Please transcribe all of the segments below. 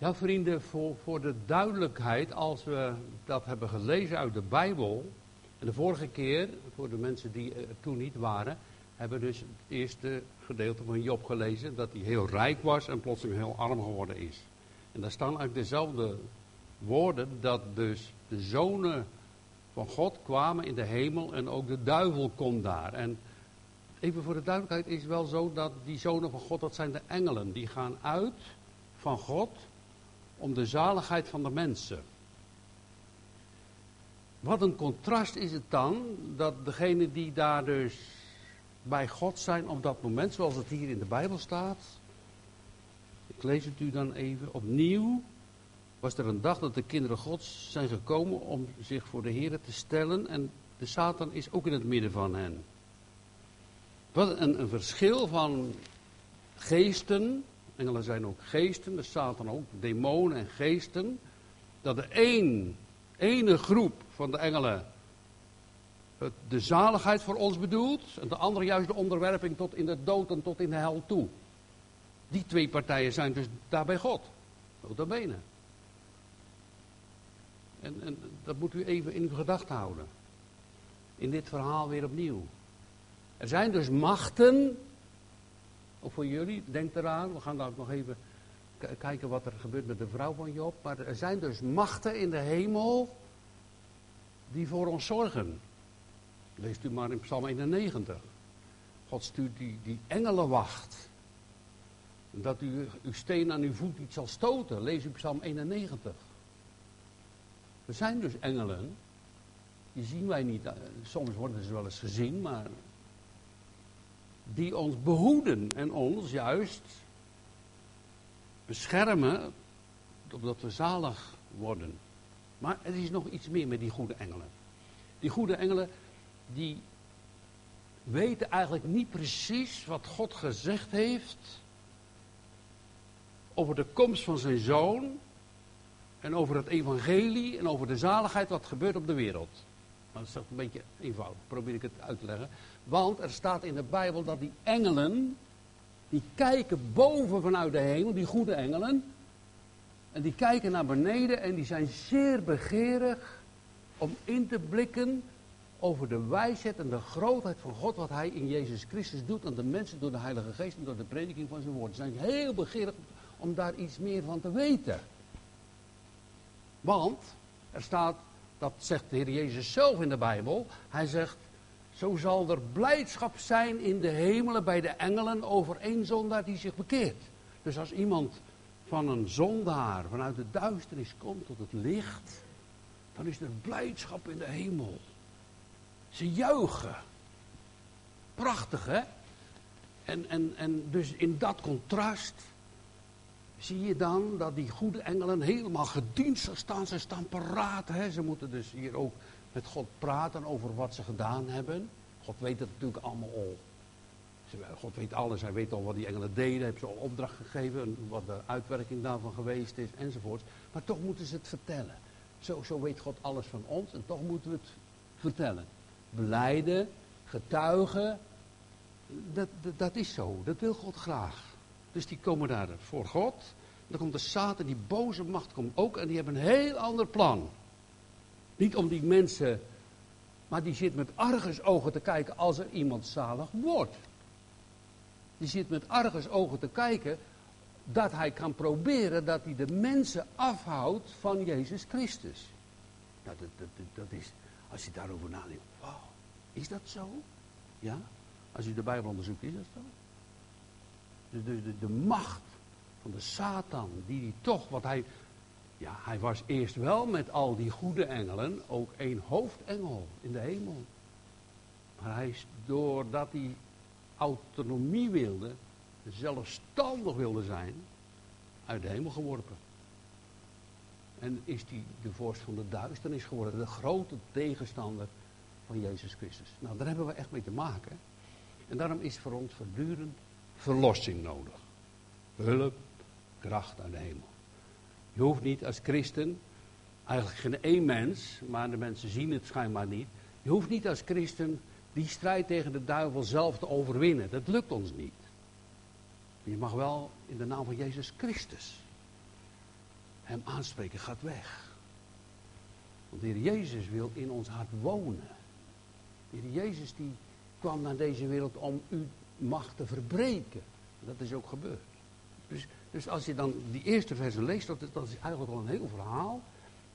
Ja, vrienden, voor, voor de duidelijkheid, als we dat hebben gelezen uit de Bijbel. En de vorige keer, voor de mensen die er toen niet waren, hebben we dus het eerste gedeelte van Job gelezen. Dat hij heel rijk was en plotseling heel arm geworden is. En daar staan eigenlijk dezelfde woorden, dat dus de zonen van God kwamen in de hemel en ook de duivel komt daar. En even voor de duidelijkheid is wel zo dat die zonen van God, dat zijn de engelen. Die gaan uit van God om de zaligheid van de mensen. Wat een contrast is het dan dat degenen die daar dus bij God zijn op dat moment, zoals het hier in de Bijbel staat. Ik lees het u dan even opnieuw. Was er een dag dat de kinderen Gods zijn gekomen om zich voor de Heer te stellen en de Satan is ook in het midden van hen. Wat een, een verschil van geesten, Engelen zijn ook geesten, de Satan ook, demonen en geesten. Dat de één, ene groep van de engelen de zaligheid voor ons bedoelt. En de andere juist de onderwerping tot in de dood en tot in de hel toe. Die twee partijen zijn dus daar bij God. Nota bene. En, en dat moet u even in gedachten houden. In dit verhaal weer opnieuw. Er zijn dus machten of voor jullie, denk eraan, we gaan daar ook nog even kijken wat er gebeurt met de vrouw van Job. Maar er zijn dus machten in de hemel die voor ons zorgen. Leest u maar in Psalm 91. God stuurt die, die engelenwacht. Dat u uw steen aan uw voet niet zal stoten. Lees u Psalm 91. Er zijn dus engelen. Die zien wij niet. Soms worden ze wel eens gezien, maar die ons behoeden en ons juist beschermen, opdat we zalig worden. Maar er is nog iets meer met die goede engelen. Die goede engelen, die weten eigenlijk niet precies wat God gezegd heeft over de komst van zijn zoon en over het evangelie en over de zaligheid wat gebeurt op de wereld. Dat is toch een beetje eenvoudig, probeer ik het uit te leggen. Want er staat in de Bijbel dat die engelen, die kijken boven vanuit de hemel, die goede engelen. En die kijken naar beneden en die zijn zeer begeerig om in te blikken over de wijsheid en de grootheid van God, wat Hij in Jezus Christus doet aan de mensen door de Heilige Geest en door de prediking van zijn woord. Ze zijn heel begeerig om daar iets meer van te weten. Want er staat, dat zegt de Heer Jezus zelf in de Bijbel, Hij zegt, zo zal er blijdschap zijn in de hemelen bij de engelen over één zondaar die zich bekeert. Dus als iemand van een zondaar vanuit de duisternis komt tot het licht, dan is er blijdschap in de hemel. Ze juichen. Prachtig, hè? En, en, en dus in dat contrast zie je dan dat die goede engelen helemaal gedienstig staan. Ze staan paraat, hè? Ze moeten dus hier ook met God praten over wat ze gedaan hebben. God weet het natuurlijk allemaal al. God weet alles, hij weet al wat die engelen deden, heeft ze al opdracht gegeven, wat de uitwerking daarvan geweest is, enzovoort. Maar toch moeten ze het vertellen. Zo, zo weet God alles van ons en toch moeten we het vertellen. Beleiden, getuigen, dat, dat, dat is zo, dat wil God graag. Dus die komen daar voor God. Dan komt de Satan, die boze macht komt ook en die hebben een heel ander plan. Niet om die mensen, maar die zit met argusogen te kijken als er iemand zalig wordt. Die zit met argusogen te kijken dat hij kan proberen dat hij de mensen afhoudt van Jezus Christus. Nou, dat, dat, dat is, als je daarover nadenkt, wauw, is dat zo? Ja? Als u de Bijbel onderzoekt, is dat zo? De, de, de, de macht van de Satan, die, die toch, wat hij ja, hij was eerst wel met al die goede engelen ook één hoofdengel in de hemel. Maar hij is, doordat hij autonomie wilde, zelfstandig wilde zijn, uit de hemel geworpen. En is hij de vorst van de duisternis geworden, de grote tegenstander van Jezus Christus. Nou, daar hebben we echt mee te maken. En daarom is voor ons voortdurend verlossing nodig. Hulp, kracht uit de hemel. Je hoeft niet als christen, eigenlijk geen één mens, maar de mensen zien het schijnbaar niet. Je hoeft niet als christen die strijd tegen de duivel zelf te overwinnen. Dat lukt ons niet. Je mag wel in de naam van Jezus Christus hem aanspreken, gaat weg. Want de Heer Jezus wil in ons hart wonen. De Heer Jezus die kwam naar deze wereld om uw macht te verbreken. Dat is ook gebeurd. Dus, dus als je dan die eerste versen leest, dat, dat is eigenlijk al een heel verhaal.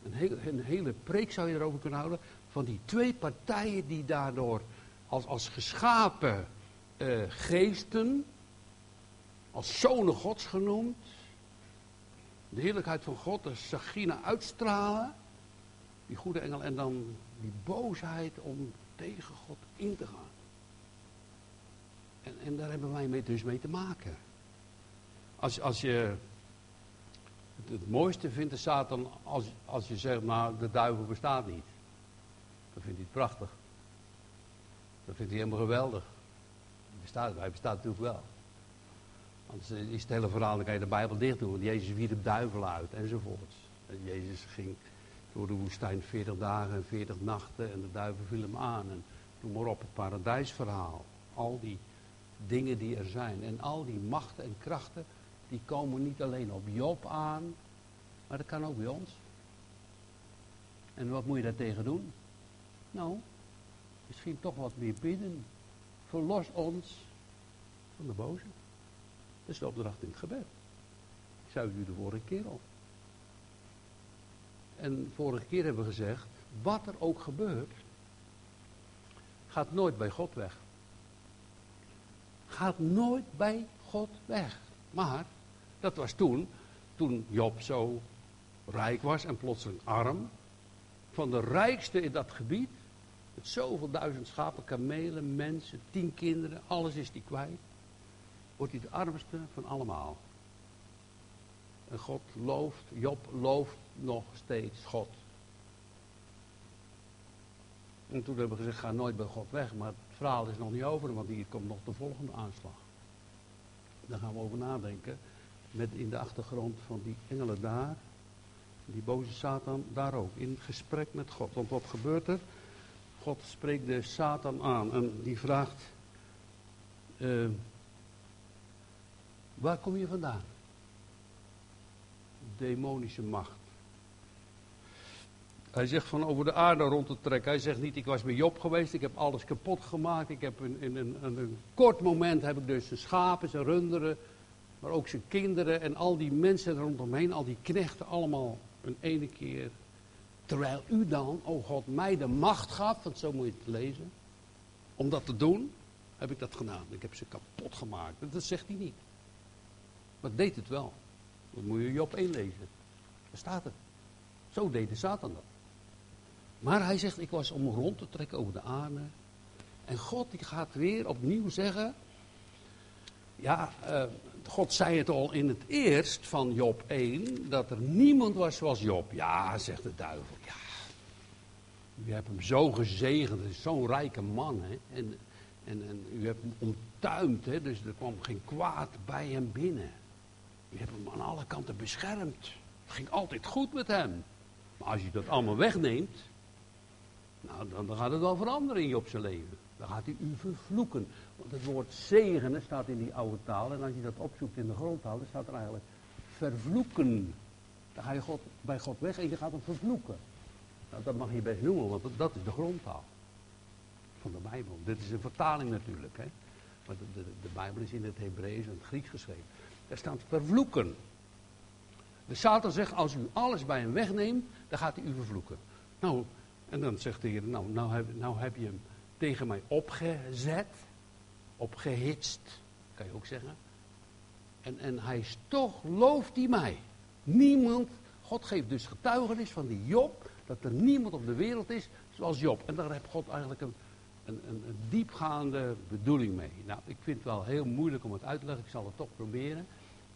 Een, een hele preek zou je erover kunnen houden. Van die twee partijen die daardoor als, als geschapen uh, geesten, als zonen gods genoemd, de heerlijkheid van God, de Sagina uitstralen, die goede engel, en dan die boosheid om tegen God in te gaan. En, en daar hebben wij mee, dus mee te maken. Als, als je het, mooiste vindt de Satan als, als je zegt, nou de duivel bestaat niet. Dan vindt hij het prachtig. Dat vindt hij helemaal geweldig. Hij bestaat, hij bestaat natuurlijk wel. Anders is het hele verhaal, dan kan je de Bijbel dicht doen. Want Jezus wierp duivel uit enzovoorts. En Jezus ging door de woestijn 40 dagen en 40 nachten en de duivel viel hem aan. En noem maar op, het paradijsverhaal. Al die dingen die er zijn. En al die machten en krachten, die komen niet alleen op Job aan, maar dat kan ook bij ons. En wat moet je daartegen doen? Nou, misschien toch wat meer bidden. Verlos ons van de boze. Dat is de opdracht in het gebed. Ik zei u de vorige keer al. En vorige keer hebben we gezegd, wat er ook gebeurt, gaat nooit bij God weg. Gaat nooit bij God weg. Maar, dat was toen, toen Job zo rijk was en plotseling arm. Van de rijkste in dat gebied. Met zoveel duizend schapen, kamelen, mensen, tien kinderen, alles is die kwijt. Wordt hij de armste van allemaal. En God looft, Job looft nog steeds God. En toen hebben we gezegd, ga nooit bij God weg. Maar het verhaal is nog niet over, want hier komt nog de volgende aanslag. Daar gaan we over nadenken. Met in de achtergrond van die engelen daar. Die boze Satan daar ook. In gesprek met God. Want wat gebeurt er? God spreekt de Satan aan. En die vraagt... Uh, waar kom je vandaan? Demonische macht. Hij zegt van over de aarde rond te trekken. Hij zegt niet, ik was bij Job geweest, ik heb alles kapot gemaakt. Ik heb in, in, in, in een kort moment heb ik dus zijn schapen, zijn runderen, maar ook zijn kinderen en al die mensen rondomheen, al die knechten, allemaal een ene keer. Terwijl u dan, oh God, mij de macht gaf, want zo moet je het lezen, om dat te doen, heb ik dat gedaan. Ik heb ze kapot gemaakt. Dat zegt hij niet. Maar deed het wel. Dat moet je Job 1 lezen. Daar staat het. Zo deed de Satan dat. Maar hij zegt, ik was om rond te trekken over de aarde. En God die gaat weer opnieuw zeggen. Ja, uh, God zei het al in het eerst van Job 1. Dat er niemand was zoals Job. Ja, zegt de duivel. Ja. U hebt hem zo gezegend. Zo'n rijke man. Hè? En, en, en u hebt hem omtuimd. Hè? Dus er kwam geen kwaad bij hem binnen. U hebt hem aan alle kanten beschermd. Het ging altijd goed met hem. Maar als je dat allemaal wegneemt, nou, dan, gaat het wel veranderen in Job zijn leven. Dan gaat hij u vervloeken. Het woord zegenen staat in die oude taal. En als je dat opzoekt in de grondtaal, dan staat er eigenlijk vervloeken. Dan ga je God, bij God weg en je gaat hem vervloeken. Nou, dat mag je best noemen, want dat is de grondtaal van de Bijbel. Dit is een vertaling natuurlijk. Hè? Maar de, de, Bijbel is in het Hebreeuws en het Grieks geschreven. Er staat vervloeken. De Satan zegt, als u alles bij hem wegneemt, dan gaat hij u vervloeken. Nou, en dan zegt de Heer, nou, nou, heb, nou heb je hem tegen mij opgezet, opgehitst, kan je ook zeggen. En, en hij is toch, looft hij mij. Niemand, God geeft dus getuigenis van die Job, dat er niemand op de wereld is zoals Job. En daar heeft God eigenlijk een, een, een, diepgaande bedoeling mee. Nou, ik vind het wel heel moeilijk om het uit te leggen, ik zal het toch proberen.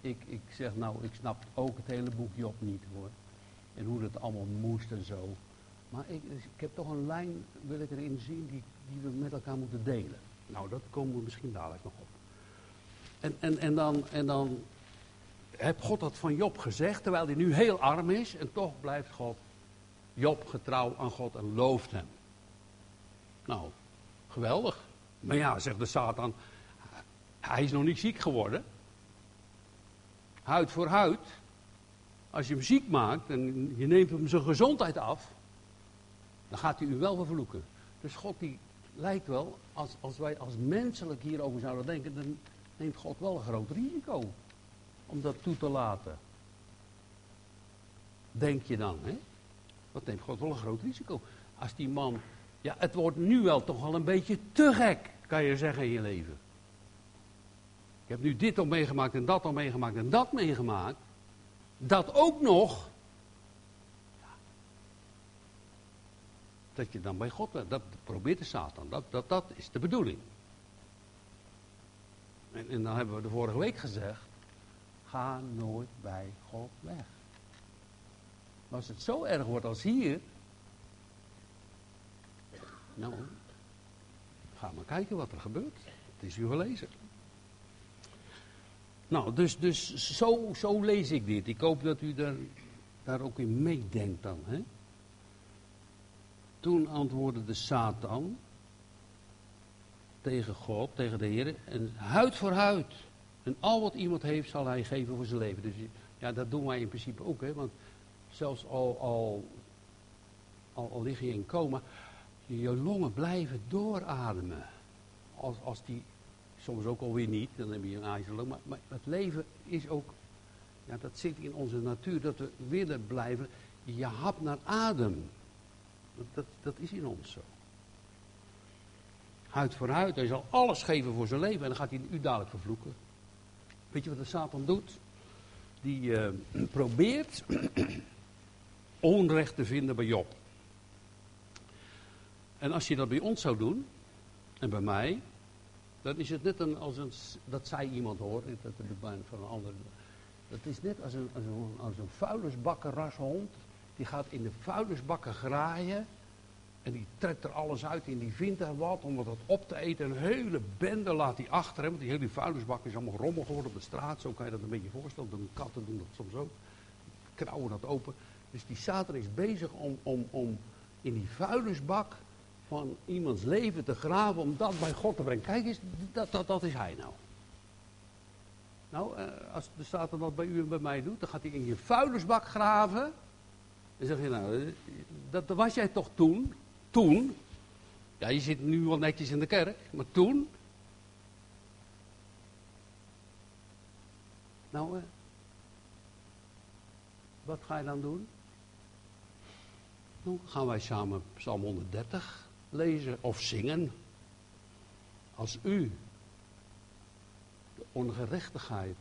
Ik, ik zeg nou, ik snap ook het hele boek Job niet hoor. En hoe dat allemaal moest en zo. Maar ik, ik, heb toch een lijn, wil ik erin zien, die, die we met elkaar moeten delen. Nou, dat komen we misschien dadelijk nog op. En, en, en, dan, en dan heb God dat van Job gezegd, terwijl hij nu heel arm is. En toch blijft God Job getrouw aan God en looft hem. Nou, geweldig. Maar ja, zegt de Satan, hij is nog niet ziek geworden. Huid voor huid. als je hem ziek maakt en je neemt hem zijn gezondheid af, dan gaat hij u wel vervloeken. Dus God die lijkt wel, als, als wij als menselijk hierover zouden denken, dan neemt God wel een groot risico om dat toe te laten. Denk je dan, hè? Dat neemt God wel een groot risico. Als die man, ja, het wordt nu wel toch wel een beetje te gek, kan je zeggen in je leven. Ik heb nu dit al meegemaakt en dat al meegemaakt en dat meegemaakt. Dat ook nog. Dat je dan bij God bent. Dat probeert de Satan. Dat, dat, dat is de bedoeling. En, en dan hebben we de vorige week gezegd. Ga nooit bij God weg. Als het zo erg wordt als hier. Nou, ga maar kijken wat er gebeurt. Het is u gelezen. Nou, dus, dus zo, zo lees ik dit. Ik hoop dat u daar, daar ook in meedenkt dan. Hè? Toen antwoordde de Satan tegen God, tegen de Heer, en huid voor huid. En al wat iemand heeft, zal hij geven voor zijn leven. Dus ja, dat doen wij in principe ook, hè. Want zelfs al, al, al, al lig je in coma, je longen blijven doorademen. Als, als die soms ook alweer niet, dan heb je een ijzerloop. Maar, maar het leven is ook, ja, dat zit in onze natuur, dat we willen blijven. Je hapt naar adem. Dat, dat is in ons zo. Huid voor huid, hij zal alles geven voor zijn leven en dan gaat hij u dadelijk vervloeken. Weet je wat de Satan doet? Die uh, probeert onrecht te vinden bij Job. En als je dat bij ons zou doen, en bij mij, dan is het net een, als een, dat zei iemand hoor, dat van een ander. Dat is net als een, als een, als die gaat in de vuilnisbakken graaien. En die trekt er alles uit en die vindt er wat om dat op te eten. Een hele bende laat hij achter hem. Want die hele vuilnisbak is allemaal rommel geworden op de straat. Zo kan je dat een beetje voorstellen. De katten doen dat soms ook. Krauwen dat open. Dus die Satan is bezig om, om, om in die vuilnisbak van iemands leven te graven om dat bij God te brengen. Kijk eens, dat, dat, dat is hij nou. Nou, eh, als de Satan dat bij u en bij mij doet, dan gaat hij in je vuilnisbak graven. En zeg je nou, eh, dat, was jij toch toen? Toen? Ja, je zit nu wel netjes in de kerk, maar toen? Nou, eh, wat ga je dan doen? Dan gaan wij samen Psalm 130 lezen of zingen. Als u de ongerechtigheid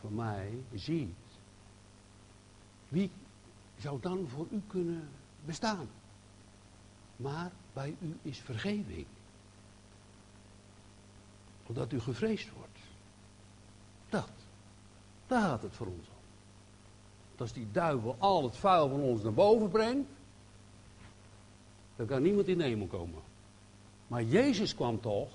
van mij ziet, wie zou dan voor u kunnen bestaan? Maar bij u is vergeving. Omdat u gevreesd wordt. Dat, daar gaat het voor ons om. Als die duivel al het vuil van ons naar boven brengt, dan kan niemand in de hemel komen. Maar Jezus kwam toch.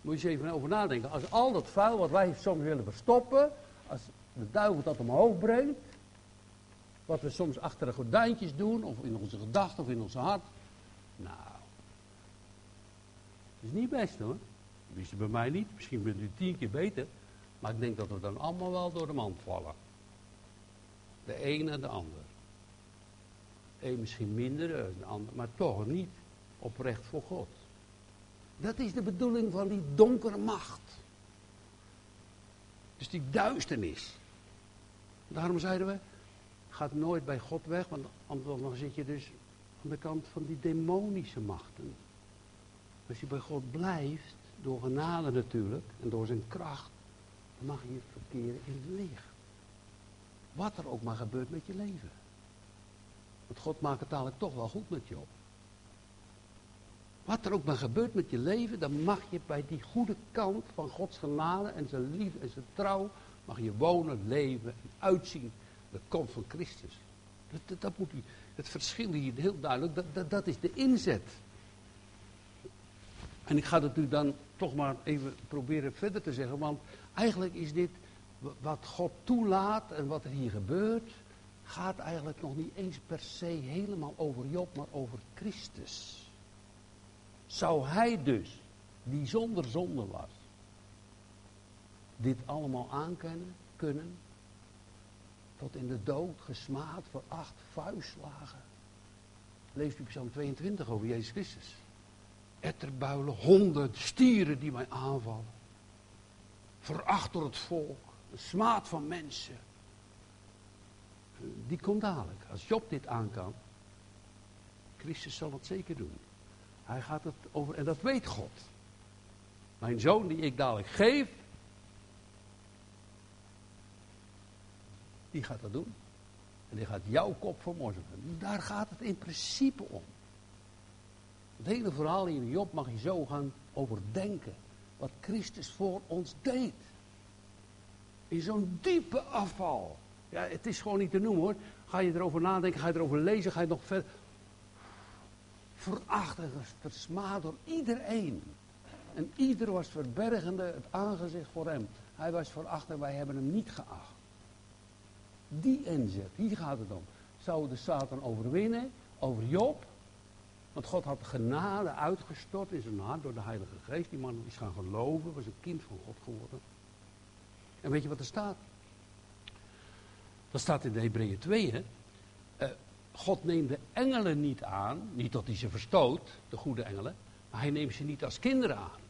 Moet je eens even over nadenken. Als al dat vuil wat wij soms willen verstoppen, als de duivel dat omhoog brengt, wat we soms achter de gordijntjes doen, of in onze gedachten of in ons hart. Nou, dat is niet best hoor. Wist je bij mij niet, misschien bent u tien keer beter. Maar ik denk dat we dan allemaal wel door de mand vallen. De een en de ander. Eén misschien minder de ander, maar toch niet oprecht voor God. Dat is de bedoeling van die donkere macht. Dus die duisternis. Daarom zeiden we, gaat nooit bij God weg, want anders zit je dus aan de kant van die demonische machten. Als je bij God blijft, door genade natuurlijk, en door zijn kracht, dan mag je verkeren in het licht. Wat er ook maar gebeurt met je leven. Want God maakt het dadelijk toch wel goed met je op. Wat er ook maar gebeurt met je leven, dan mag je bij die goede kant van Gods genade en zijn liefde en zijn trouw, mag je wonen, leven en uitzien. De komst van Christus. Dat, dat, moet u, het verschil hier heel duidelijk, dat, dat, dat is de inzet. En ik ga het u dan toch maar even proberen verder te zeggen, want eigenlijk is dit wat God toelaat en wat er hier gebeurt, gaat eigenlijk nog niet eens per se helemaal over Job, maar over Christus. Zou hij dus, die zonder zonde was, dit allemaal aankennen? kunnen. Tot in de dood, gesmaad, veracht, vuistslagen. Leest u Psalm 22 over Jezus Christus. Etterbuilen, honden, stieren die mij aanvallen. Veracht door het volk, een smaad van mensen. Die komt dadelijk. Als Job dit aan kan, Christus zal het zeker doen. Hij gaat het over, en dat weet God. Mijn zoon die ik dadelijk geef, die gaat dat doen. En die gaat jouw kop vermorzelen. Daar gaat het in principe om. Het hele verhaal in Job mag je zo gaan overdenken. Wat Christus voor ons deed. In zo'n diepe afval. Ja, het is gewoon niet te noemen hoor. Ga je erover nadenken, ga je erover lezen, ga je nog verder. Verachtig, versmaad door iedereen. En ieder was verbergende het aangezicht voor hem. Hij was veracht en wij hebben hem niet geacht. Die inzet, hier gaat het om. Zou de Satan overwinnen over Job? Want God had genade uitgestort in zijn hart door de Heilige Geest. Die man is gaan geloven, was een kind van God geworden. En weet je wat er staat? Dat staat in de Hebreeën 2, hè? Uh, God neemt de engelen niet aan, niet dat hij ze verstoot, de goede engelen, maar hij neemt ze niet als kinderen aan.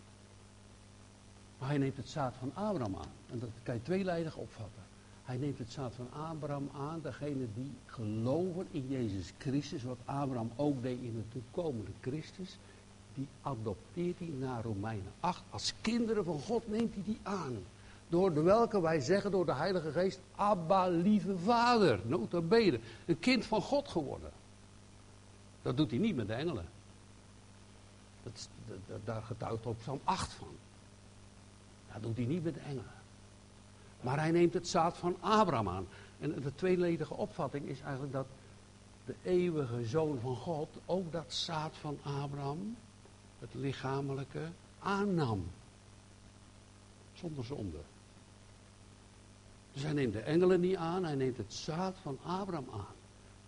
Maar hij neemt het zaad van Abraham aan. En dat kan je tweeledig opvatten. Hij neemt het zaad van Abraham aan, degene die geloven in Jezus Christus, wat Abraham ook deed in de toekomende Christus, die adopteert hij naar Romeinen 8. Als kinderen van God neemt hij die aan. Door de welke wij zeggen door de Heilige Geest, Abba, lieve vader, nota bene, een kind van God geworden. Dat doet hij niet met de engelen. Dat, dat, daar getuigt op Psalm 8 van. Dat doet hij niet met de engelen. Maar hij neemt het zaad van Abraham aan. En de tweeledige opvatting is eigenlijk dat de eeuwige zoon van God ook dat zaad van Abraham, het lichamelijke, aannam. Zonder zonde. Dus hij neemt de engelen niet aan, hij neemt het zaad van Abraham aan.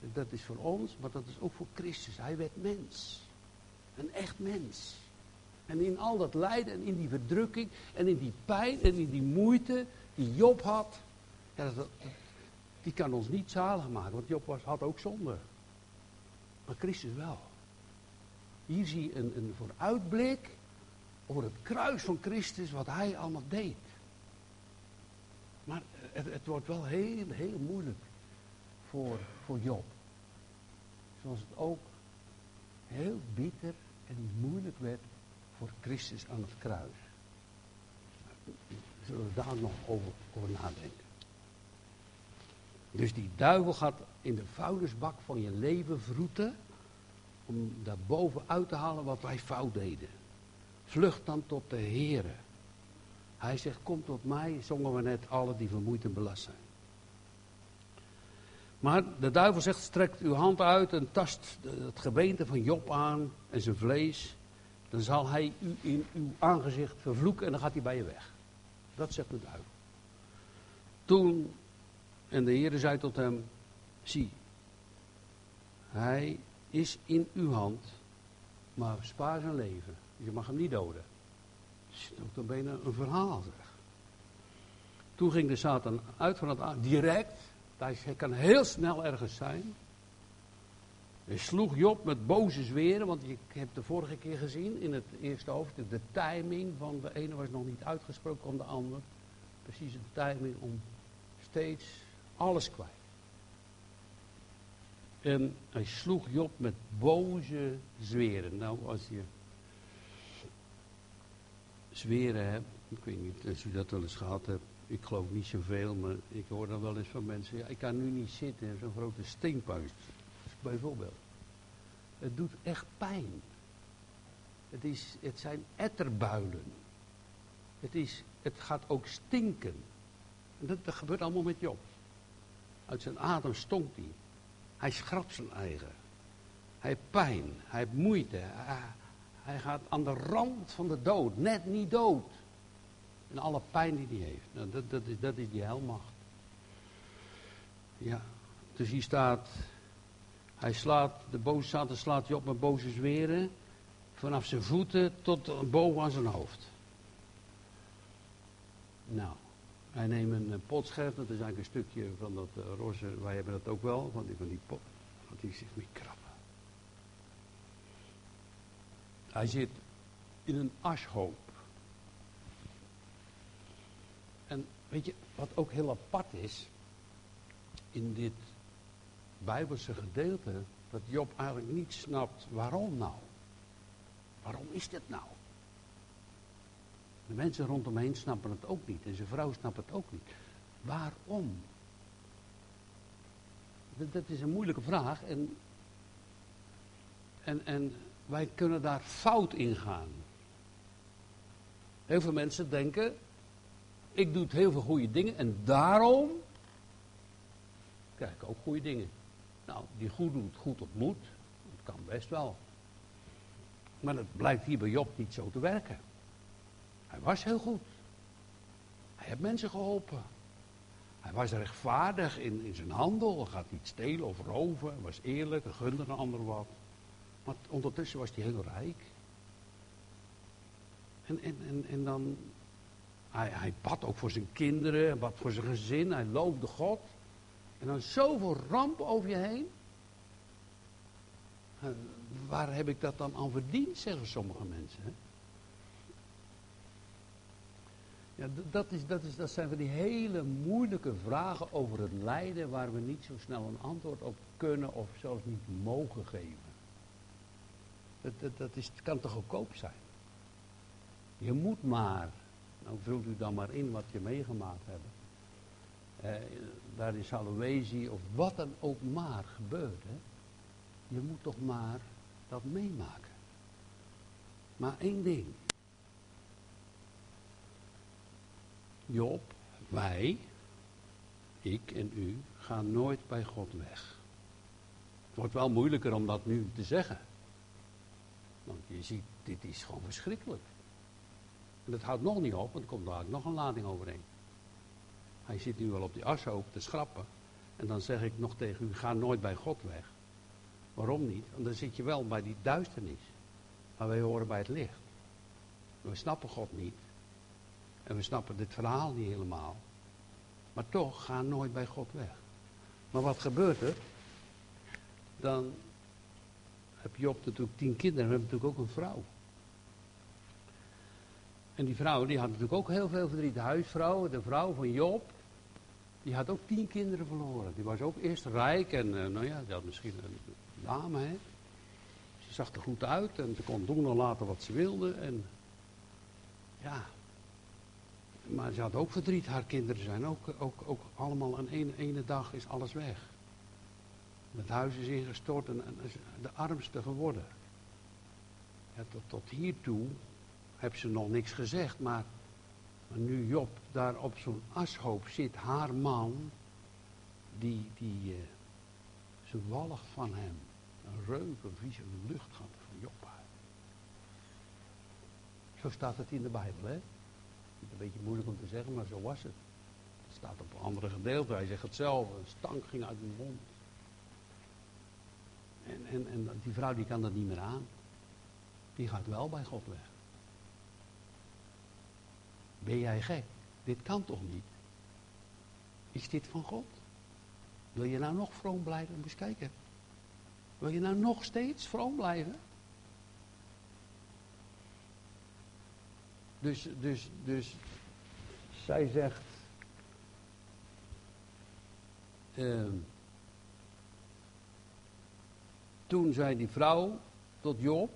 En dat is voor ons, maar dat is ook voor Christus. Hij werd mens. Een echt mens. En in al dat lijden en in die verdrukking en in die pijn en in die moeite die Job had, ja, dat, die kan ons niet zalig maken, want Job was, had ook zonde. Maar Christus wel. Hier zie je een, een vooruitblik over het kruis van Christus, wat hij allemaal deed. Maar het, het wordt wel heel, heel moeilijk voor, voor Job. Zoals het ook heel bitter en moeilijk werd voor Christus aan het kruis. Zullen we daar nog over, over nadenken. Dus die duivel gaat in de vuilnisbak van je leven vroeten. Om daar bovenuit te halen wat wij fout deden. Vlucht dan tot de Heere. Hij zegt, kom tot mij, zongen we net, alle die vermoeid en belast zijn. Maar de duivel zegt, strekt uw hand uit en tast het gebeente van Job aan en zijn vlees. Dan zal hij u in uw aangezicht vervloeken en dan gaat hij bij je weg. Dat zegt de duivel. Toen, en de Heer zei tot hem, zie, hij is in uw hand, maar spaar zijn leven. Je mag hem niet doden. Dat is ook bijna een verhaal zeg. Toen ging de Satan uit van het direct. Hij kan heel snel ergens zijn. Hij sloeg Job met boze zweren, want ik heb de vorige keer gezien in het eerste hoofdstuk, de timing van de ene was nog niet uitgesproken om de ander. Precies de timing om steeds alles kwijt. En hij sloeg Job met boze zweren. Nou, als je zweren hebt, ik weet niet of u dat wel eens gehad hebt, ik geloof niet zoveel, maar ik hoor dan wel eens van mensen, ja, ik kan nu niet zitten zo'n grote steenpuist bijvoorbeeld. Het doet echt pijn. Het, is, het zijn etterbuilen. Het, is, het gaat ook stinken. En dat, gebeurt allemaal met Job. Uit zijn adem stonkt hij. Hij schrapt zijn eigen. Hij heeft pijn. Hij heeft moeite. Hij, hij gaat aan de rand van de dood. Net niet dood. En alle pijn die hij heeft. Nou, dat, dat, is, dat is die helmacht. Ja. Dus hier staat hij slaat, de boze Satan slaat je op met boze zweren. Vanaf zijn voeten tot boven aan zijn hoofd. Nou, Hij neemt een eh, potscherf, dat is eigenlijk een stukje van dat uh, roze, wij hebben dat ook wel, van die, van die pot, want die zich niet krabben. Hij zit in een ashoop. En weet je, wat ook heel apart is, in dit Bijbelse gedeelte, dat Job eigenlijk niet snapt waarom nou. Waarom is dit nou? De mensen rondom heen snappen het ook niet. En zijn vrouw snapt het ook niet. Waarom? Dat, dat is een moeilijke vraag. En, en, en wij kunnen daar fout in gaan. Heel veel mensen denken, ik doe heel veel goede dingen en daarom krijg ik ook goede dingen. Nou, die goed doet, goed ontmoet, dat kan best wel. Maar het blijkt hier bij Job niet zo te werken. Hij was heel goed. Hij heeft mensen geholpen. Hij was rechtvaardig in, in zijn handel. Hij gaat niet stelen of roven. Hij was eerlijk, hij gunde een ander wat. Maar ondertussen was hij heel rijk. En, en, en, en dan, hij, hij bad ook voor zijn kinderen, hij bad voor zijn gezin, hij loofde God. En dan zoveel ramp over je heen. Waar heb ik dat dan aan verdiend, zeggen sommige mensen. Hè? Ja, dat, is, dat, is, dat zijn van die hele moeilijke vragen over het lijden waar we niet zo snel een antwoord op kunnen of zelfs niet mogen geven. Dat, dat, is, kan toch goedkoop zijn? Je moet maar, nou vult u dan maar in wat je meegemaakt hebt. Eh, daar in Salowezi of wat dan ook maar gebeurt. Hè? Je moet toch maar dat meemaken. Maar één ding. Job, wij, ik en u, gaan nooit bij God weg. Het wordt wel moeilijker om dat nu te zeggen. Want je ziet, dit is gewoon verschrikkelijk. En dat houdt nog niet op, want er komt daar nog een lading overheen. Hij zit nu wel op die ashoop te schrappen. En dan zeg ik nog tegen u, ga nooit bij God weg. Waarom niet? Want dan zit je wel bij die duisternis. Maar wij horen bij het licht. We snappen God niet. En we snappen dit verhaal niet helemaal. Maar toch, ga nooit bij God weg. Maar wat gebeurt er? Dan heb Job natuurlijk tien kinderen. We hebben natuurlijk ook een vrouw. En die vrouw die had natuurlijk ook heel veel verdriet. De huisvrouw, de vrouw van Job, die had ook tien kinderen verloren. Die was ook eerst rijk en uh, nou ja, die had misschien een dame. Hè. Ze zag er goed uit en ze kon doen en laten wat ze wilde. En ja, maar ze had ook verdriet. Haar kinderen zijn ook, ook, ook allemaal aan ene, ene dag is alles weg. Het huis is ingestort en, de armste geworden. Ja, tot, tot hiertoe heb ze nog niks gezegd, maar nu Job daar op zo'n ashoop zit, haar man, die, die uh, ze walgt van hem. Een reuk, een vieze lucht gaat van Job uit. Zo staat het in de Bijbel, hè? Een beetje moeilijk om te zeggen, maar zo was het. Het staat op een andere gedeelte. Hij zegt hetzelfde. Een stank ging uit mijn mond. En, en, en die vrouw die kan dat niet meer aan. Die gaat wel bij God weg. Ben jij gek? Dit kan toch niet? Is dit van God? Wil je nou nog vroom blijven? Moet eens kijken. Wil je nou nog steeds vroom blijven? Dus, dus, dus zij zegt. Uh, toen zei die vrouw tot Job: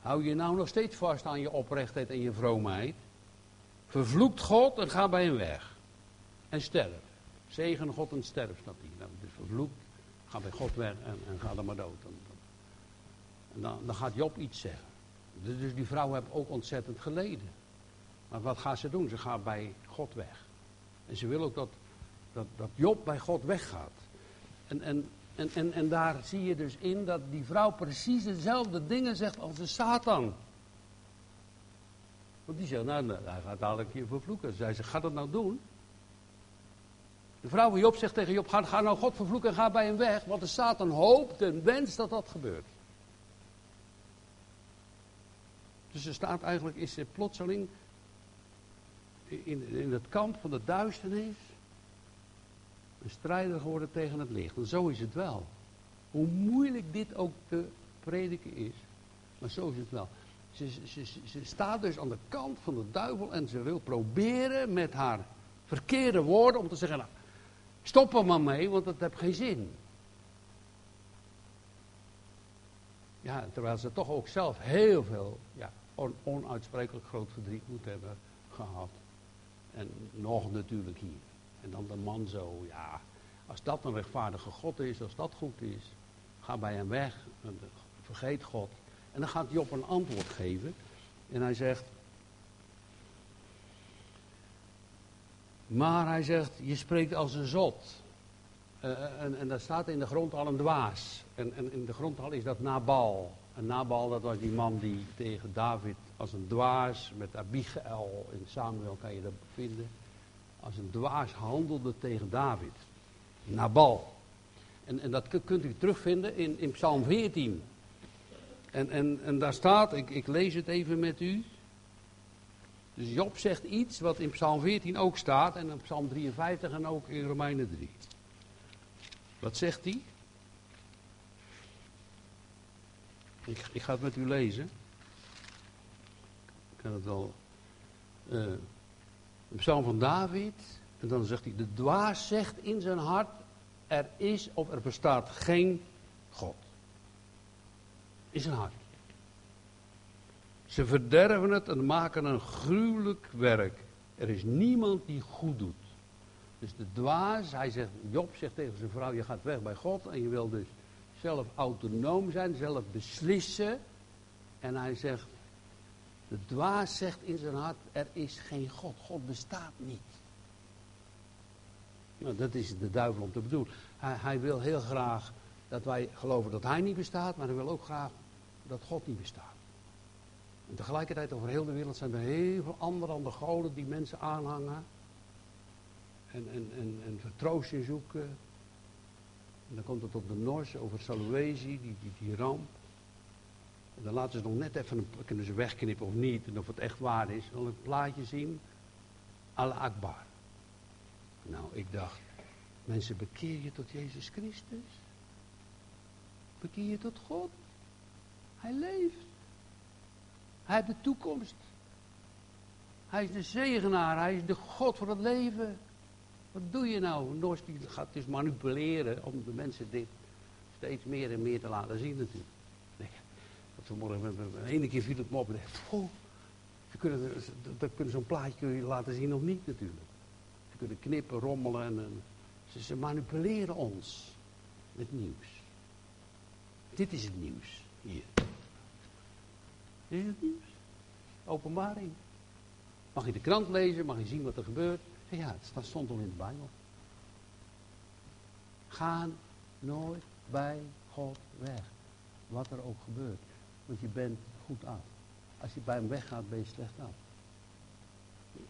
Hou je nou nog steeds vast aan je oprechtheid en je vroomheid? Vervloekt God en ga bij hem weg. En sterf. Zegen God en sterf, staat hier. Nou, dus vervloekt, ga bij God weg en, en ga dan maar dood. En dan, dan gaat Job iets zeggen. Dus, dus die vrouw heeft ook ontzettend geleden. Maar wat gaat ze doen? Ze gaat bij God weg. En ze wil ook dat, dat, dat Job bij God weggaat. En, en, en, en, en daar zie je dus in dat die vrouw precies dezelfde dingen zegt als de Satan. Want die zegt, nou, nou hij gaat dadelijk je vervloeken. Zij zegt, ga dat nou doen? De vrouw van Job zegt tegen Job, ga, nou God vervloeken en ga bij hem weg. Want de Satan hoopt en wenst dat dat gebeurt. Dus er staat eigenlijk, is ze plotseling in, in het kamp van de duisternis een strijder geworden tegen het licht. En zo is het wel. Hoe moeilijk dit ook te prediken is, maar zo is het wel. Ze, ze, ze, staat dus aan de kant van de duivel en ze wil proberen met haar verkeerde woorden om te zeggen, nou, stop er maar mee, want dat heeft geen zin. Ja, terwijl ze toch ook zelf heel veel ja, onuitsprekelijk groot verdriet moet hebben gehad. En nog natuurlijk hier. En dan de man zo, ja, als dat een rechtvaardige God is, als dat goed is, ga bij hem weg, vergeet God. En dan gaat Job een antwoord geven. En hij zegt, maar hij zegt, je spreekt als een zot. Uh, en, en daar staat in de grond al een dwaas. En, en in de grond al is dat Nabal. En Nabal, dat was die man die tegen David als een dwaas, met Abigail in Samuel kan je dat vinden, als een dwaas handelde tegen David. Nabal. En, en dat kunt u terugvinden in, in Psalm 14. En, en, en daar staat, ik, ik lees het even met u. Dus Job zegt iets wat in Psalm 14 ook staat en in Psalm 53 en ook in Romeinen 3. Wat zegt hij? Ik, ik, ga het met u lezen. Ik kan het wel. Uh, de psalm van David. En dan zegt hij: De dwaas zegt in zijn hart: Er is of er bestaat geen God. In zijn hart. Ze verderven het en maken een gruwelijk werk. Er is niemand die goed doet. Dus de dwaas, hij zegt, Job zegt tegen zijn vrouw, je gaat weg bij God en je wil dus zelf autonoom zijn, zelf beslissen. En hij zegt, de dwaas zegt in zijn hart, er is geen God, God bestaat niet. Nou, dat is de duivel om te bedoelen. Hij, hij wil heel graag dat wij geloven dat hij niet bestaat, maar hij wil ook graag dat God niet bestaat. En tegelijkertijd over heel de wereld zijn er heel veel andere, andere goden die mensen aanhangen. En, en, en, en vertroosting zoeken. En dan komt het op de Nors over Salwezi, die, die, die ramp. En dan laten ze nog net even, kunnen ze wegknippen of niet, en of het echt waar is. Dan een plaatje zien. Allah Akbar. Nou, ik dacht, mensen, bekeer je tot Jezus Christus? Bekeer je tot God? Hij leeft. Hij heeft de toekomst. Hij is de zegenaar. Hij is de God voor het leven. Wat doe je nou? Noors die gaat dus manipuleren om de mensen dit steeds meer en meer te laten zien natuurlijk. Nee, vanmorgen, de ene keer viel het me op en oh, ze kunnen, kunnen zo'n plaatje laten zien of niet natuurlijk. Ze kunnen knippen, rommelen en, en ze, ze manipuleren ons met nieuws. Dit is het nieuws hier. Dit is het nieuws. Openbaring. Mag je de krant lezen, mag je zien wat er gebeurt. Ja, het stond al in de Bijbel. Ga nooit bij God weg. Wat er ook gebeurt. Want je bent goed af. Als je bij hem weggaat, ben je slecht af.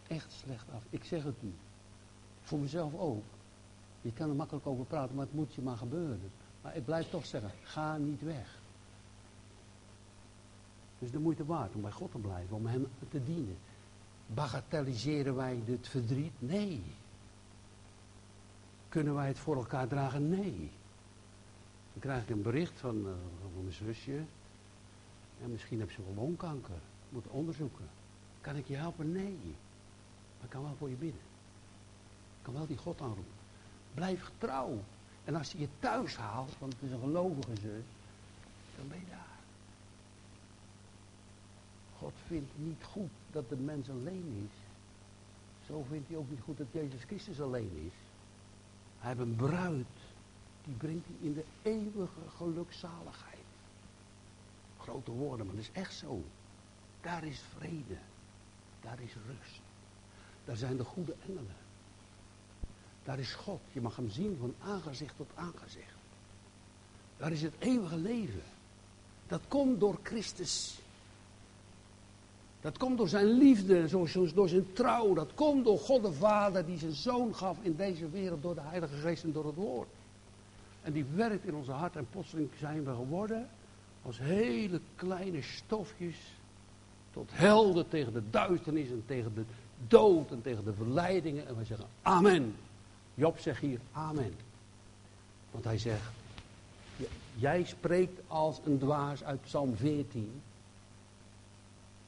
Echt slecht af. Ik zeg het u. Voor mezelf ook. Je kan er makkelijk over praten, maar het moet je maar gebeuren. Maar ik blijf toch zeggen, ga niet weg. Dus de moeite waard om bij God te blijven, om hem te dienen. Bagatelliseren wij het verdriet? Nee. Kunnen wij het voor elkaar dragen? Nee. Dan krijg ik een bericht van, uh, van mijn zusje. Ja, misschien heb ze wel longkanker. Moet onderzoeken. Kan ik je helpen? Nee. Maar ik kan wel voor je bidden. Ik kan wel die God aanroepen. Blijf getrouw. En als hij je thuis haalt, want het is een gelovige zus, dan ben je daar. God vindt niet goed dat de mens alleen is. Zo vindt hij ook niet goed dat Jezus Christus alleen is. Hij heeft een bruid. Die brengt hij in de eeuwige gelukzaligheid. Grote woorden, maar dat is echt zo. Daar is vrede. Daar is rust. Daar zijn de goede engelen. Daar is God. Je mag hem zien van aangezicht tot aangezicht. Daar is het eeuwige leven. Dat komt door Christus. Dat komt door zijn liefde, door zijn trouw. Dat komt door God de Vader die zijn zoon gaf in deze wereld door de Heilige Geest en door het Woord. En die werkt in onze hart en plotseling zijn we geworden als hele kleine stofjes tot helden tegen de duisternis en tegen de dood en tegen de verleidingen. En wij zeggen amen. Job zegt hier amen. Want hij zegt, jij spreekt als een dwaas uit Psalm 14.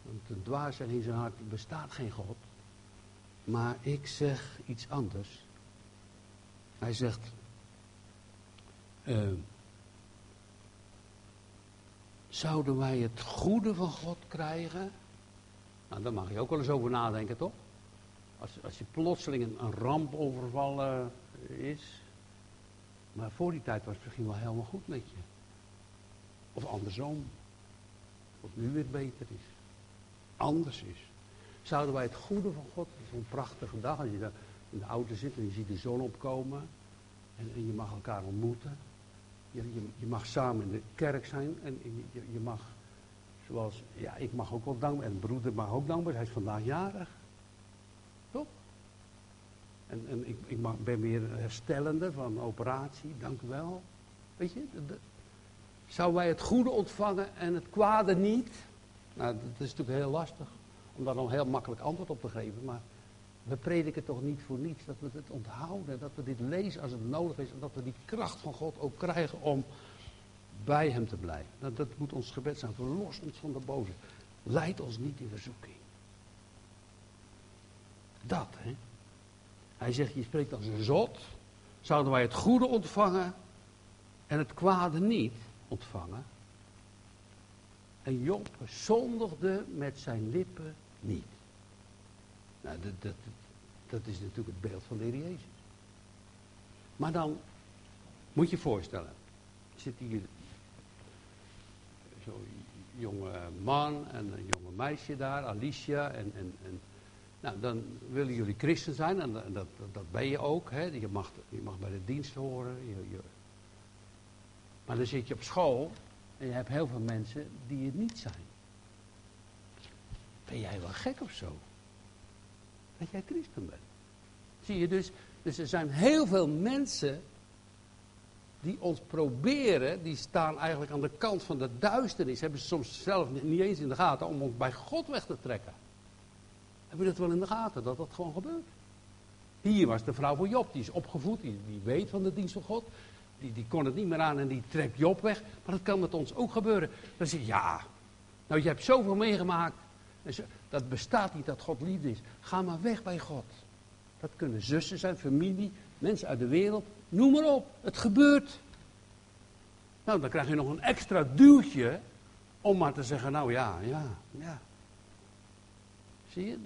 Want een dwaas zegt in zijn hart, bestaat geen God. Maar ik zeg iets anders. Hij zegt, uh, zouden wij het goede van God krijgen? Nou, daar mag je ook wel eens over nadenken, toch? Als, als je plotseling een, een ramp overvallen is. Maar voor die tijd was het misschien wel helemaal goed met je. Of andersom. Het nu weer beter is. Anders is. Zouden wij het goede van God, zo'n prachtige dag, als je in de auto zit en je ziet de zon opkomen. En, en je mag elkaar ontmoeten. Je, je, je, mag samen in de kerk zijn en je, je, mag, zoals, ja, ik mag ook wel dankbaar, en broeder mag ook dankbaar, hij is vandaag jarig. En, en ik, ik ben weer herstellende van operatie, dank u wel. Weet je, de, de, zou wij het goede ontvangen en het kwade niet? Nou, dat is natuurlijk heel lastig om daar dan heel makkelijk antwoord op te geven, maar we prediken toch niet voor niets dat we het onthouden, dat we dit lezen als het nodig is en dat we die kracht van God ook krijgen om bij Hem te blijven. Dat, dat moet ons gebed zijn. Verlos ons van de boze. Leid ons niet in verzoeking. Dat, hè. Hij zegt, je spreekt als een zot. Zouden wij het goede ontvangen en het kwade niet ontvangen? En Job zondigde met zijn lippen niet. Nou, dat, dat, dat is natuurlijk het beeld van de Heer Jezus. Maar dan moet je je voorstellen, zit hier zo'n jonge man en een jonge meisje daar, Alicia, en, en, en nou, dan willen jullie christen zijn, en dat, dat, ben je ook, hè? Je, mag, je mag bij de dienst horen. Je, je. Maar dan zit je op school en je hebt heel veel mensen die het niet zijn. Ben jij wel gek of zo? dat jij christen bent. Zie je dus, dus er zijn heel veel mensen die ons proberen, die staan eigenlijk aan de kant van de duisternis, hebben ze soms zelf niet eens in de gaten om ons bij God weg te trekken. Heb je dat wel in de gaten, dat dat gewoon gebeurt? Hier was de vrouw van Job, die is opgevoed, die, die weet van de dienst van God. Die, die kon het niet meer aan en die trekt Job weg. Maar dat kan met ons ook gebeuren. Dan zeg je, ja, nou je hebt zoveel meegemaakt. Dat bestaat niet dat God liefde is. Ga maar weg bij God. Dat kunnen zussen zijn, familie, mensen uit de wereld. Noem maar op. Het gebeurt. Nou, dan krijg je nog een extra duwtje om maar te zeggen, nou ja, ja, ja. Zie je?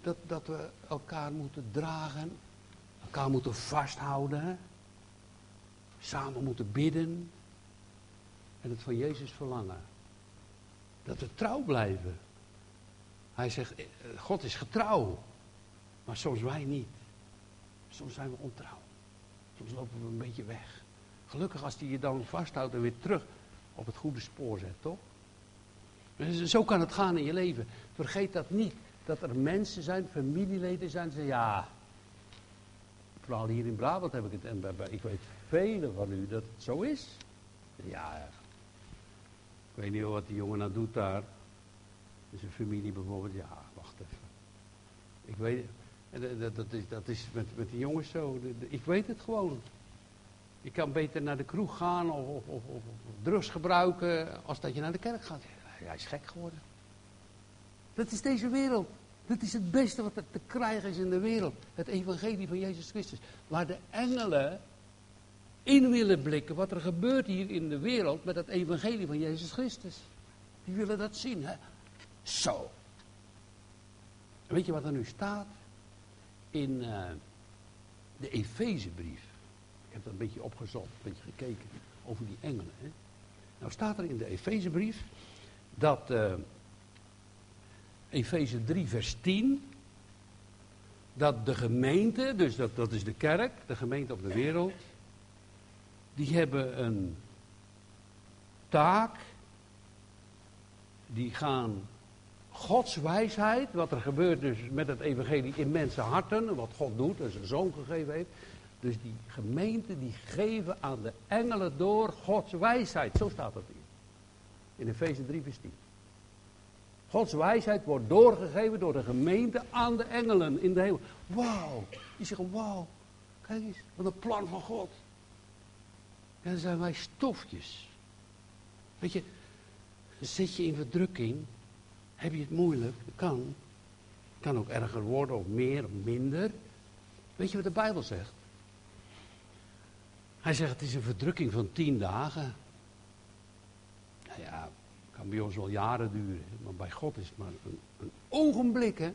Dat, dat we elkaar moeten dragen, elkaar moeten vasthouden, samen moeten bidden en het van Jezus verlangen. Dat we trouw blijven. Hij zegt, eh, God is getrouw. Maar soms wij niet. Soms zijn we ontrouw. Soms lopen we een beetje weg. Gelukkig als hij je dan vasthoudt en weer terug op het goede spoor zet, toch? Zo kan het gaan in je leven. Vergeet dat niet. Dat er mensen zijn, familieleden zijn, zeggen, ja, vooral hier in Brabant heb ik het, en ik weet velen van u dat het zo is. Ja, ik weet niet wat die jongen nou doet daar. Zijn familie bijvoorbeeld, ja, wacht even. Ik weet, dat, dat, is, dat is met, met die jongens zo. Ik weet het gewoon. Je kan beter naar de kroeg gaan of, of, of, of drugs gebruiken als dat je naar de kerk gaat. Hij is gek geworden. Dat is deze wereld. Dat is het beste wat er te krijgen is in de wereld. Het evangelie van Jezus Christus. Waar de engelen in willen blikken wat er gebeurt hier in de wereld met het evangelie van Jezus Christus. Die willen dat zien. Hè? Zo. Weet je wat er nu staat? In uh, de Efezebrief. Ik heb dat een beetje opgezocht, een beetje gekeken over die engelen. Hè? Nou staat er in de Efezebrief dat uh, Efeze 3 vers 10 dat de gemeente, dus dat, dat is de kerk, de gemeente op de wereld, die hebben een taak, die gaan Gods wijsheid, wat er gebeurt dus met het evangelie in mensen harten, wat God doet en zijn zoon gegeven heeft. Dus die gemeenten die geven aan de engelen door Gods wijsheid. Zo staat dat hier. In Efeze 3 vers 10. Gods wijsheid wordt doorgegeven door de gemeente aan de engelen in de hemel. Wauw. Die zeggen, wauw. Kijk eens, wat een plan van God. En dan zijn wij stofjes. Weet je, zit je in verdrukking, heb je het moeilijk, dat kan. Kan ook erger worden, of meer, of minder. Weet je wat de Bijbel zegt? Hij zegt, het is een verdrukking van tien dagen. Nou ja, bij ons wel jaren duren, maar bij God is het maar een, een ogenblik, hè.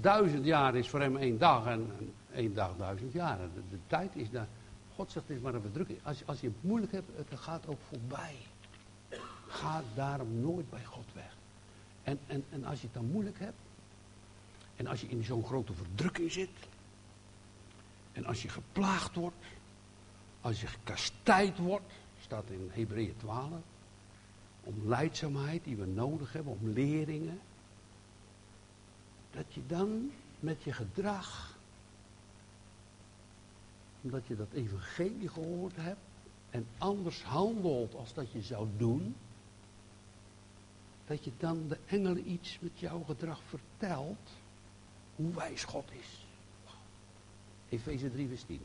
Duizend jaar is voor hem één dag en, één dag duizend jaar. De, de, tijd is daar. God zegt het is maar een verdrukking. Als, als je het moeilijk hebt, het gaat ook voorbij. Ga daarom nooit bij God weg. En, en, en als je het dan moeilijk hebt, en als je in zo'n grote verdrukking zit, en als je geplaagd wordt, als je gekastijd wordt, staat in Hebreeën 12, om leidzaamheid die we nodig hebben, om leringen, dat je dan met je gedrag, omdat je dat evangelie gehoord hebt en anders handelt als dat je zou doen, dat je dan de engelen iets met jouw gedrag vertelt, hoe wijs God is. Efeze 3 vers 10.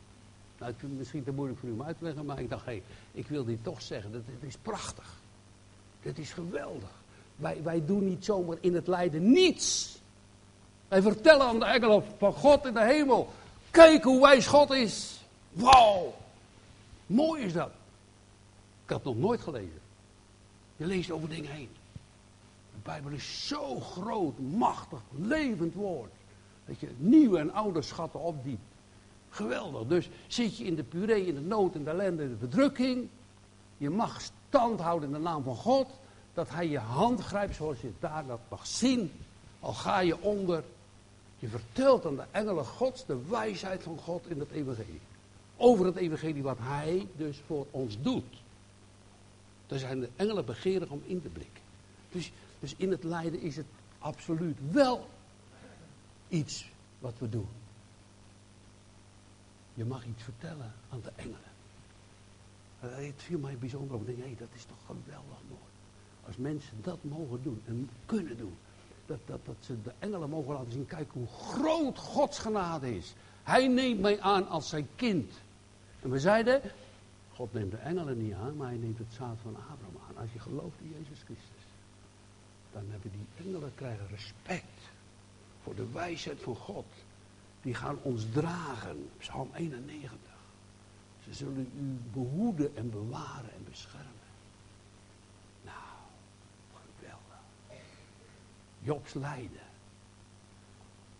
Nou, het is misschien te moeilijk voor u om uit te leggen, maar ik dacht, hé, hey, ik wil dit toch zeggen. Dat, is prachtig. Dit is geweldig. Wij, wij doen niet zomaar in het lijden niets. Wij vertellen aan de engelen van God in de hemel. Kijk hoe wijs God is. Wauw. Mooi is dat. Ik had het nog nooit gelezen. Je leest over dingen heen. De Bijbel is zo groot, machtig, levend woord. Dat je nieuwe en oude schatten opdiept. Geweldig. Dus zit je in de puree, in de nood, in de ellende, in de verdrukking. Je mag stand houden in de naam van God. Dat hij je hand grijpt zoals je daar dat mag zien. Al ga je onder. Je vertelt aan de engelen Gods de wijsheid van God in het evangelie. Over het evangelie wat hij dus voor ons doet. Daar zijn de engelen begeerig om in te blikken. Dus, dus in het lijden is het absoluut wel iets wat we doen. Je mag iets vertellen aan de engelen. Het viel mij bijzonder op. Ik denk, hé, dat is toch geweldig mooi. Als mensen dat mogen doen en kunnen doen. Dat, dat, dat ze de engelen mogen laten zien. Kijk hoe groot Gods genade is. Hij neemt mij aan als zijn kind. En we zeiden, God neemt de engelen niet aan, maar hij neemt het zaad van Abraham aan. Als je gelooft in Jezus Christus. Dan hebben die engelen krijgen respect voor de wijsheid van God die gaan ons dragen. Psalm 91. Ze zullen u behoeden en bewaren en beschermen. Nou, geweldig. Jobs lijden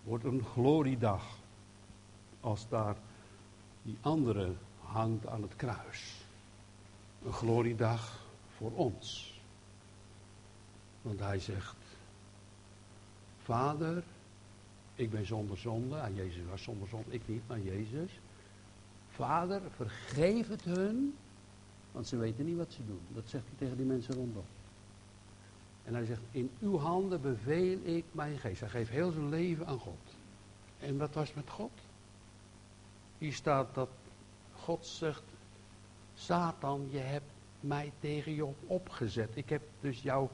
wordt een gloriedag als daar die andere hangt aan het kruis. Een gloriedag voor ons. Want hij zegt, Vader, ik ben zonder zonde. En Jezus was zonder zonde. Ik niet, maar Jezus. Vader, vergeef het hun. Want ze weten niet wat ze doen. Dat zegt hij tegen die mensen rondom. En hij zegt, in uw handen beveel ik mijn geest. Hij geeft heel zijn leven aan God. En wat was met God? Hier staat dat God zegt, Satan, je hebt mij tegen Job opgezet. Ik heb dus jou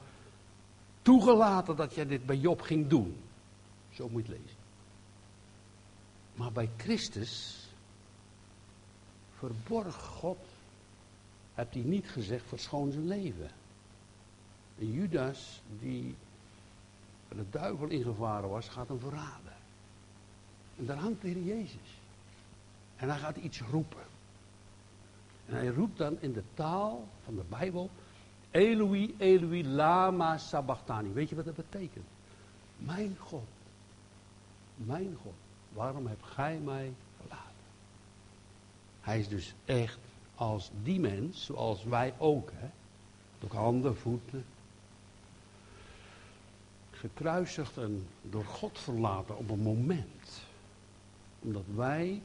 toegelaten dat jij dit bij Job ging doen. Zo moet je lezen. Maar bij Christus verborg God, hebt hij niet gezegd, verschoon zijn leven. En Judas, die de duivel ingevaren was, gaat hem verraden. En daar hangt de Heer Jezus. En hij gaat iets roepen. En hij roept dan in de taal van de Bijbel, Eloi, Eloi, lama sabachthani. Weet je wat dat betekent? Mijn God, mijn God, waarom heb gij mij? Hij is dus echt als die mens, zoals wij ook, hè? Ook handen, voeten. Gekruisigd en door God verlaten op een moment. Omdat wij,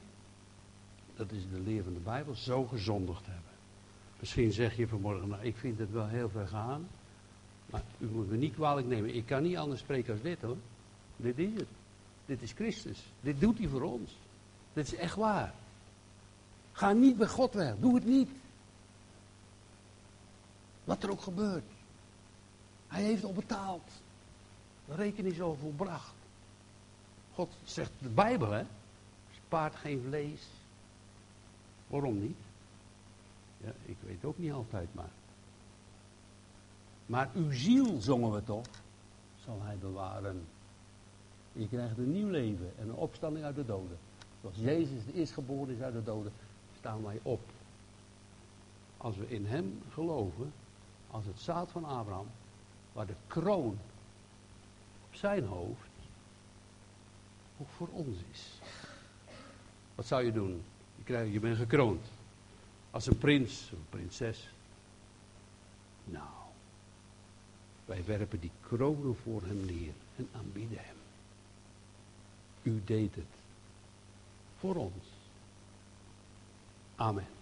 dat is de leer van de Bijbel, zo gezondigd hebben. Misschien zeg je vanmorgen, nou ik vind het wel heel ver gaan. Maar u moet me niet kwalijk nemen. Ik kan niet anders spreken als dit hoor. Dit is het. Dit is Christus. Dit doet hij voor ons. Dit is echt waar. Ga niet bij God weg. Doe het niet. Wat er ook gebeurt. Hij heeft al betaald. De rekening is al volbracht. God zegt de Bijbel, hè? Spaart geen vlees. Waarom niet? Ja, ik weet ook niet altijd maar. Maar uw ziel, zongen we toch, zal hij bewaren. Je krijgt een nieuw leven en een opstanding uit de doden. Zoals Jezus de eerstgeboren is uit de doden, staan wij op. Als we in hem geloven, als het zaad van Abraham, waar de kroon op zijn hoofd ook voor ons is. Wat zou je doen? Je, krijgt, je bent gekroond. Als een prins, een prinses. Nou, wij werpen die kronen voor hem neer en aanbieden hem. U deed het voor ons. Amen.